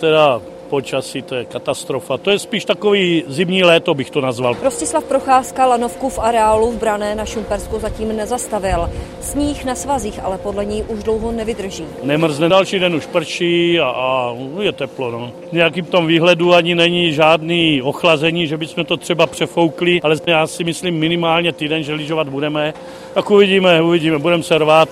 Teda počasí, to je katastrofa. To je spíš takový zimní léto, bych to nazval. Rostislav Procházka lanovku v areálu v Brané na Šumpersku zatím nezastavil. Sníh na svazích ale podle ní už dlouho nevydrží. Nemrzne, další den už prší a, a je teplo. No. Nějakým tom výhledu ani není žádný ochlazení, že bychom to třeba přefoukli, ale já si myslím minimálně týden, že lyžovat budeme. Tak uvidíme, uvidíme, budeme se rvát.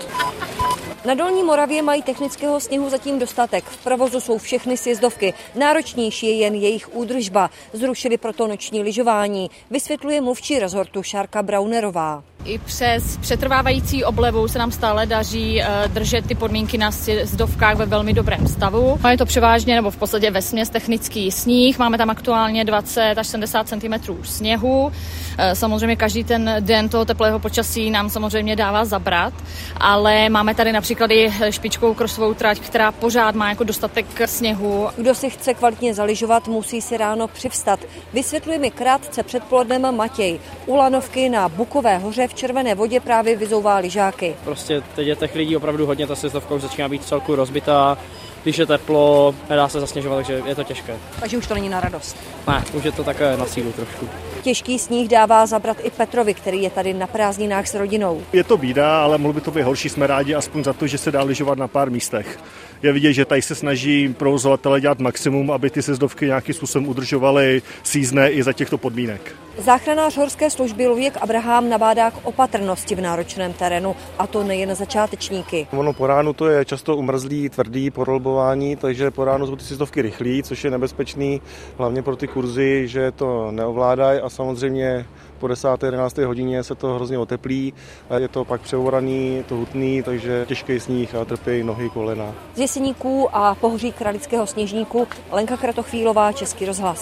Na Dolní Moravě mají technického sněhu zatím dostatek. V provozu jsou všechny sjezdovky. Náročnější je jen jejich údržba. Zrušili proto noční lyžování. Vysvětluje mluvčí rezortu Šárka Braunerová. I přes přetrvávající oblevu se nám stále daří eh, držet ty podmínky na sjezdovkách ve velmi dobrém stavu. Je to převážně nebo v podstatě ve směs technický sníh. Máme tam aktuálně 20 až 70 cm sněhu. Eh, samozřejmě každý ten den toho teplého počasí nám samozřejmě dává zabrat, ale máme tady například i špičkou krosovou trať, která pořád má jako dostatek sněhu. Kdo si chce kvalitně zaližovat, musí si ráno přivstat. Vysvětluje mi krátce před plodnem Matěj. U lanovky na Bukové hoře v Červené vodě právě vyzouvá lyžáky. Prostě těch lidí opravdu hodně, ta sjezdovka už začíná být celku rozbitá, když je teplo, nedá se zasněžovat, takže je to těžké. Takže už to není na radost. Ne, už je to také na sílu trošku. Těžký sníh dává zabrat i Petrovi, který je tady na prázdninách s rodinou. Je to bída, ale mohlo by to být horší. Jsme rádi aspoň za to, že se dá lyžovat na pár místech. Je vidět, že tady se snaží provozovatele dělat maximum, aby ty sezdovky nějakým způsobem udržovaly sízné i za těchto podmínek. Záchranář horské služby Luděk Abraham nabádá k opatrnosti v náročném terénu, a to nejen začátečníky. Ono po ránu to je často umrzlý, tvrdý porolbování, takže po ránu jsou ty sjezdovky rychlí, což je nebezpečný, hlavně pro ty kurzy, že to neovládají a samozřejmě po 10. 11. hodině se to hrozně oteplí, je to pak převoraný, to hutný, takže těžký sníh a trpějí nohy, kolena. Z Jeseníků a pohoří Kralického sněžníku Lenka Kratochvílová, Český rozhlas.